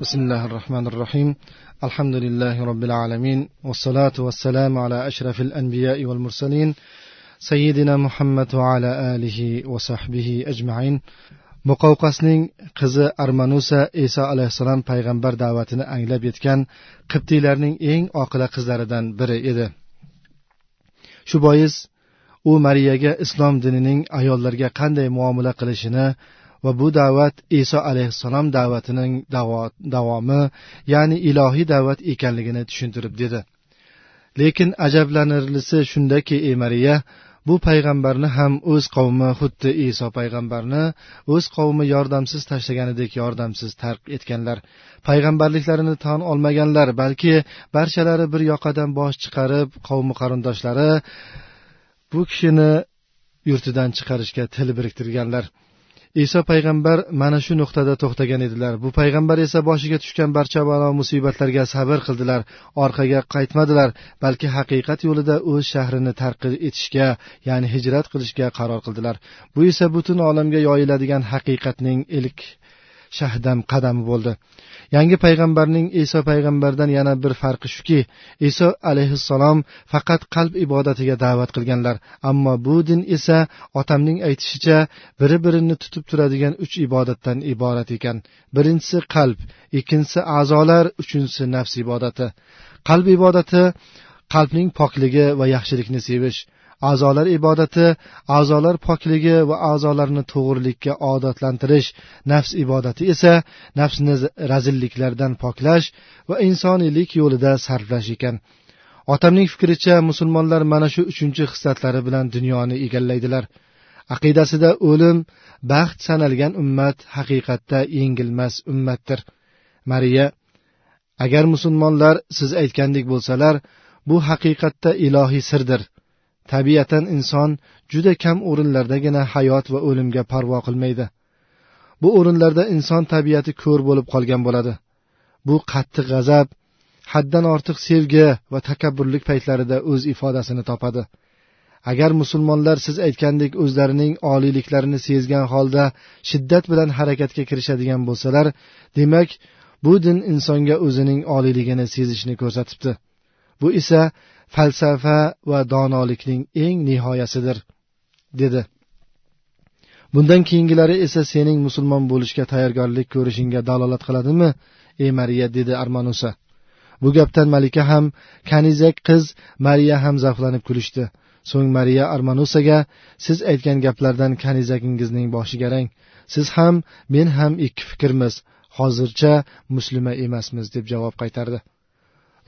بسم الله الرحمن الرحيم الحمد لله رب العالمين والصلاة والسلام على أشرف الأنبياء والمرسلين سيدنا محمد وعلى آله وصحبه أجمعين muqovqasning qizi armanusa iso alayhissalom payg'ambar da'vatini anglab yetgan qibtiylarning eng oqila qizlaridan biri edi shu bois u mariyaga islom dinining ayollarga qanday muomala qilishini va bu da'vat iso alayhissalom da'vatining davomi ya'ni ilohiy da'vat ekanligini tushuntirib dedi. Lekin ajablanarlisi shundaki ey mariya bu payg'ambarni ham o'z qavmi xuddi iso payg'ambarni o'z qavmi yordamsiz tashlaganidek yordamsiz tark etganlar. Payg'ambarliklarini tan olmaganlar balki barchalari bir yoqadan bosh chiqarib qavmi qarindoshlari bu kishini yurtidan chiqarishga til biriktirganlar. Iso payg'ambar mana shu nuqtada to'xtagan edilar. Bu payg'ambar esa boshiga tushgan barcha balo musibatlarga sabr qildilar. Orqaga qaytmadilar balki haqiqat yo'lida o'z shahrini tark etishga ya'ni hijrat qilishga qaror qildilar. Bu esa butun olamga yoyiladigan haqiqatning ilk shahdam qadami bo'ldi. Yangi payg'ambarning iso payg'ambardan yana bir farqi shuki iso alayhissalom faqat qalb ibodatiga da'vat qilganlar. Ammo bu din esa otamning aytishicha biri birini tutib turadigan uch ibodatdan iborat ekan. Birinchisi qalb ikkinchisi a'zolar uchinchisi nafs ibodati. Qalb ibodati qalbning pokligi va yaxshilikni sevish. A'zolar ibodati a'zolar pokligi va a'zolarni to'g'rilikka odatlantirish nafs ibodati esa nafsni razilliklardan poklash va insoniylik yo'lida sarflash ekan. Otamning fikricha musulmonlar mana shu uchinchi xislatlari bilan dunyoni egallaydilar. Aqidasida o'lim baxt sanalgan ummat haqiqatda yengilmas ummatdir. Mariya agar musulmonlar siz aytgandek bo'lsalar bu haqiqatda ilohiy sirdir. Tabiatan inson juda kam o'rinlardagina hayot va o'limga parvo qilmaydi. Bu o'rinlarda inson tabiati ko'r bo'lib qolgan bo'ladi. Bu qattiq g'azab haddan ortiq sevgi va takabburlik paytlarida o'z ifodasini topadi. Agar musulmonlar siz aytgandek o'zlarining oliyliklarini sezgan holda shiddat bilan harakatga kirishadigan bo'lsalar demak bu din insonga o'zining oliyligini sezishni ko'rsatibdi. Bu esa falsafa va donolikning eng nihoyasidir dedi. Bundan keyingilari esa sening musulmon bo'lishga tayyorgarlik ko'rishingga dalolat qiladimi ey mariya dedi armanusa. Bu gapdan malika ham kanizak qiz mariya ham zavqlanib kulishdi. So'ng mariya armanusaga siz aytgan gaplardan kanizagingizning boshi garang siz ham men ham ikki fikrmiz. Hozircha muslima emasmiz deb javob qaytardi.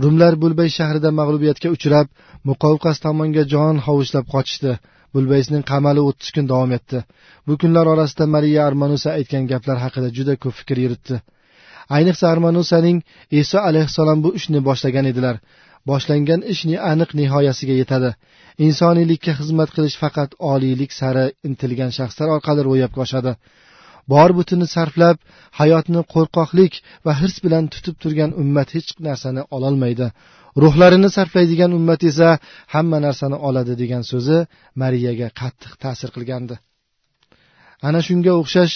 Rumlar bulbay shahrida mag'lubiyatga uchrab muqovqas tomonga jon hovuchlab qochishdi. Bulbaysning qamali o'ttiz kun davom etdi. Bu kunlar orasida mariya armanusa aytgan gaplar haqida juda ko'p fikr yuritdi. Ayniqsa armanusaning iso alayhissalom bu ishni boshlagan edilar. Boshlangan ish aniq nihoyasiga yetadi. Insoniylikka xizmat qilish faqat oliylik sari intilgan shaxslar orqali ro'yobga oshadi. Bor butini sarflab hayotni qo'rqoqlik va hirs bilan tutib turgan ummat hech narsani ololmaydi. Ruhlarini sarflaydigan ummat esa hamma narsani oladi degan so'zi mariyaga qattiq ta'sir qilgandi. Ana shunga o'xshash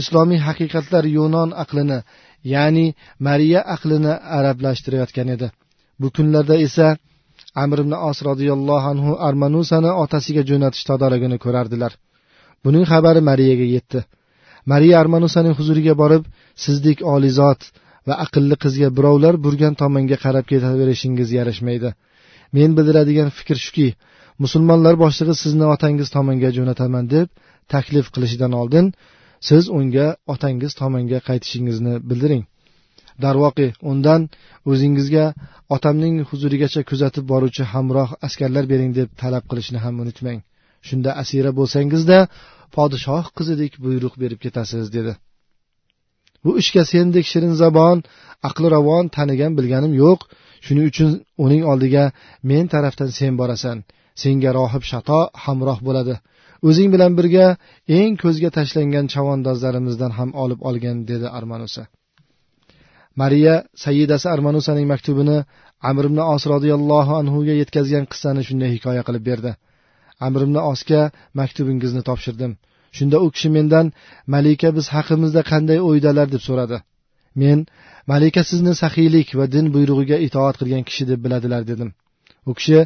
islomiy haqiqatlar yunon aqlini ya'ni mariya aqlini arablashtirayotgan edi. Bu kunlarda esa amr ibn os roziyallohu anhu armanusani otasiga jo'natish tadorigini ko'rardilar. Buning xabari mariyaga yetdi. Mariya armanusaning huzuriga borib sizdek olizot va aqlli qizga birovlar burgan tomonga qarab ketaverishingiz yarashmaydi. Men bildiradigan fikr shuki musulmonlar boshlig'i sizni otangiz tomonga jo'nataman deb taklif qilishidan oldin siz unga otangiz tomonga qaytishingizni bildiring. Darvoqe undan o'zingizga otamning huzurigacha kuzatib boruvchi hamroh askarlar bering deb talab qilishni ham unutmang. Shunda asira bo'lsangizda podshoh qizidek buyruq berib ketasiz dedi. Bu ishga sendek shirin zabon aqli ravon tanigan bilganim yo'q. Shuning uchun uning oldiga men tarafdan sen borasan. Senga rohib shato hamroh bo'ladi. O'zing bilan birga eng ko'zga tashlangan chavandozlarimizdan ham olib olgin dedi armanusa. Mariya sayyidasi armanusaning maktubini amr ibn os roziyallohu anhuga yetkazgan qissani shunday hikoya qilib berdi. Amr ibn osga maktubingizni topshirdim. Shunda u kishi mendan malika biz haqimizda qanday o'ydalar? deb so'radi. Men malika sizni saxiylik va din buyrug'iga itoat qilgan kishi deb biladilar dedim. U kishi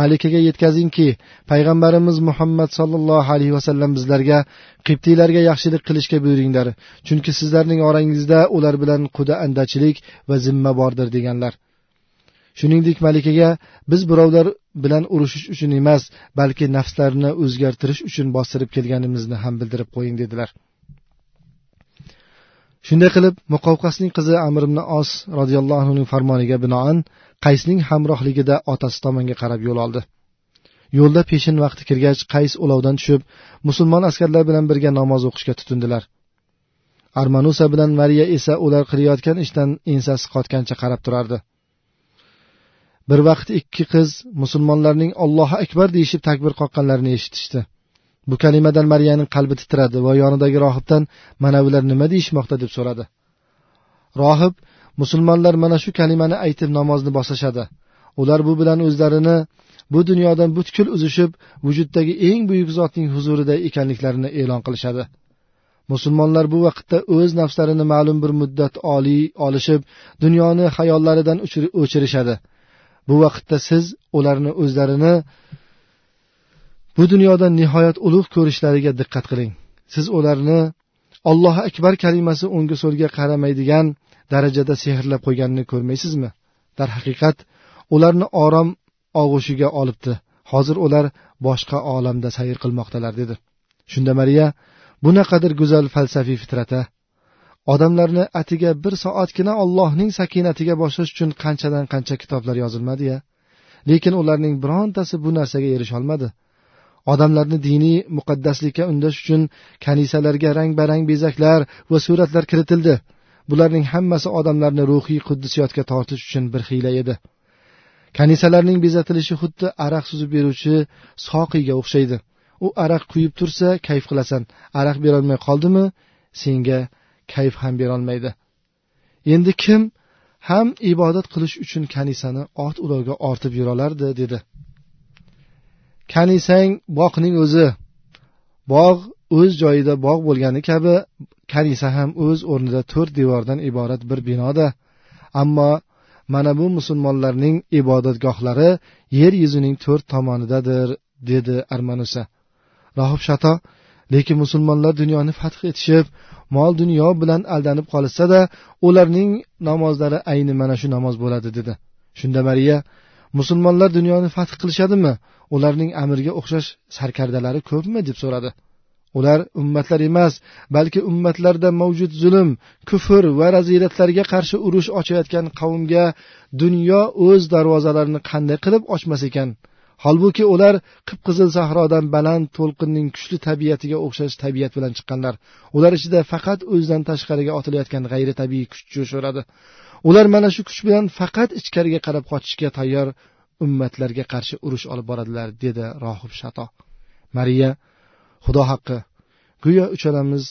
malikaga yetkazingki payg'ambarimiz muhammad sollallohu alayhi vasallam bizlarga qibtiylarga yaxshilik qilishga buyuringlar. Chunki sizlarning orangizda ular bilan quda andachilik va zimma bordir deganlar. Shuningdek malikaga biz birovlar bilan urushish uchun emas balki nafslarini o'zgartirish uchun bostirib kelganimizni ham bildirib qo'ying dedilar. Shunday qilib muqovqasning qizi amr ibn os roziyallohu anhuning farmoniga binoan qaysning hamrohligida otasi tomonga qarab yo'l oldi. Yo'lda peshin vaqti kirgach qays ulovdan tushib musulmon askarlar bilan birga namoz o'qishga tutindilar. Armanusa bilan mariya esa ular qilayotgan ishdan ensasi qotgancha qarab turardi. Bir vaqt ikki qiz musulmonlarning ollohu akbar deyishib takbir qoqqanlarini eshitishdi. Bu kalimadan mariyaning qalbi titradi va yonidagi rohibdan mana bular nima deyishmoqda? deb so'radi. Rohib musulmonlar mana shu kalimani aytib namozni boshlashadi ular bu bilan o'zlarini bu dunyodan butkul uzishib vujuddagi eng buyuk zotning huzurida ekanliklarini e'lon qilishadi. Musulmonlar bu vaqtda o'z nafslarini ma'lum bir muddat oliy olishib dunyoni xayollaridan o'chirishadi. Bu vaqtda siz ularni o'zlarini bu dunyoda nihoyat ulug' ko'rishlariga diqqat qiling. Siz ularni allohu akbar kalimasi o'ngga so'lga qaramaydigan darajada sehrlab qo'yganini ko'rmaysizmi? Darhaqiqat ularni orom og'ushiga olibdi. Hozir ular boshqa olamda sayr qilmoqdalar dedi. Shunda mariya bunaqadir go'zal falsafiy fitrata odamlarni atiga bir soatgina ollohning sakinatiga boshlash uchun qanchadan qancha kitoblar yozilmadi ya. Lekin ularning birontasi bu narsaga erisholmadi. Odamlarni diniy muqaddaslikka undash uchun kanisalarga rang barang bezaklar va suratlar kiritildi. Bularning hammasi odamlarni ruhiy quddisiyotga tortish uchun bir hiyla edi. Kanisalarning bezatilishi xuddi araq suzib beruvchi soqiyga o'xshaydi. U araq quyib tursa kayf qilasan. Araq berolmay qoldimi senga kayf ham berolmaydi. Endi kim ham ibodat qilish uchun kanisani ot ulovga ortib yurolardi dedi. Kanisang bog'ning o'zi. Bog' o'z joyida bog' bo'lgani kabi kanisa ham o'z o'rnida to'rt devordan iborat bir binoda. Ammo mana bu musulmonlarning ibodatgohlari yer yuzining to'rt tomonidadir dedi armanusa. Rohib shato lekin musulmonlar dunyoni fath etishib mol dunyo bilan aldanib qolishsada ularning namozlari ayni mana shu namoz bo'ladi dedi. Shunda mariya musulmonlar dunyoni fath qilishadimi? Ularning amirga o'xshash sarkardalari ko'pmi? deb so'radi. Ular ummatlar emas balki ummatlarda mavjud zulm kufr va razilatlarga qarshi urush ochayotgan qavmga dunyo o'z darvozalarini qanday qilib ochmas ekan? Holbuki ular qip qizil sahrodan baland to'lqinning kuchli tabiatiga o'xshash tabiat bilan chiqqanlar. Ular ichida faqat o'zidan tashqariga otilayotgan g'ayri tabiiy kuch jo'shaveradi ular mana shu kuch bilan faqat ichkariga qarab qochishga tayyor ummatlarga qarshi urush olib boradilar dedi rohib shato. Mariya xudo haqqi go'yo uchalamiz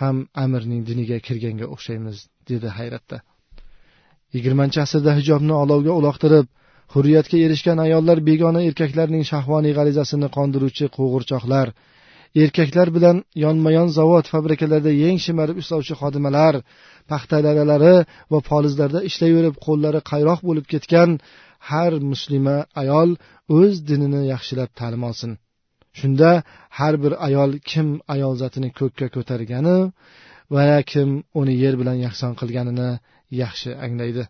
ham amirning diniga kirganga o'xshaymiz dedi hayratda. Yigirmanchi asrda hijobni olovga uloqtirib hurriyatga erishgan ayollar begona erkaklarning shahvoniy g'arizasini qondiruvchi qo'g'irchoqlar. Erkaklar bilan yonma yon zavod fabrikalarda yeng shimarib ishlovchi xodimalar paxta dalalari va polizlarda ishlayverib qo'llari qayroq bo'lib ketgan har muslima ayol o'z dinini yaxshilab ta'lim olsin. Shunda har bir ayol kim ayol zotini ko'kka ko'targani va kim uni yer bilan yakson qilganini yaxshi anglaydi.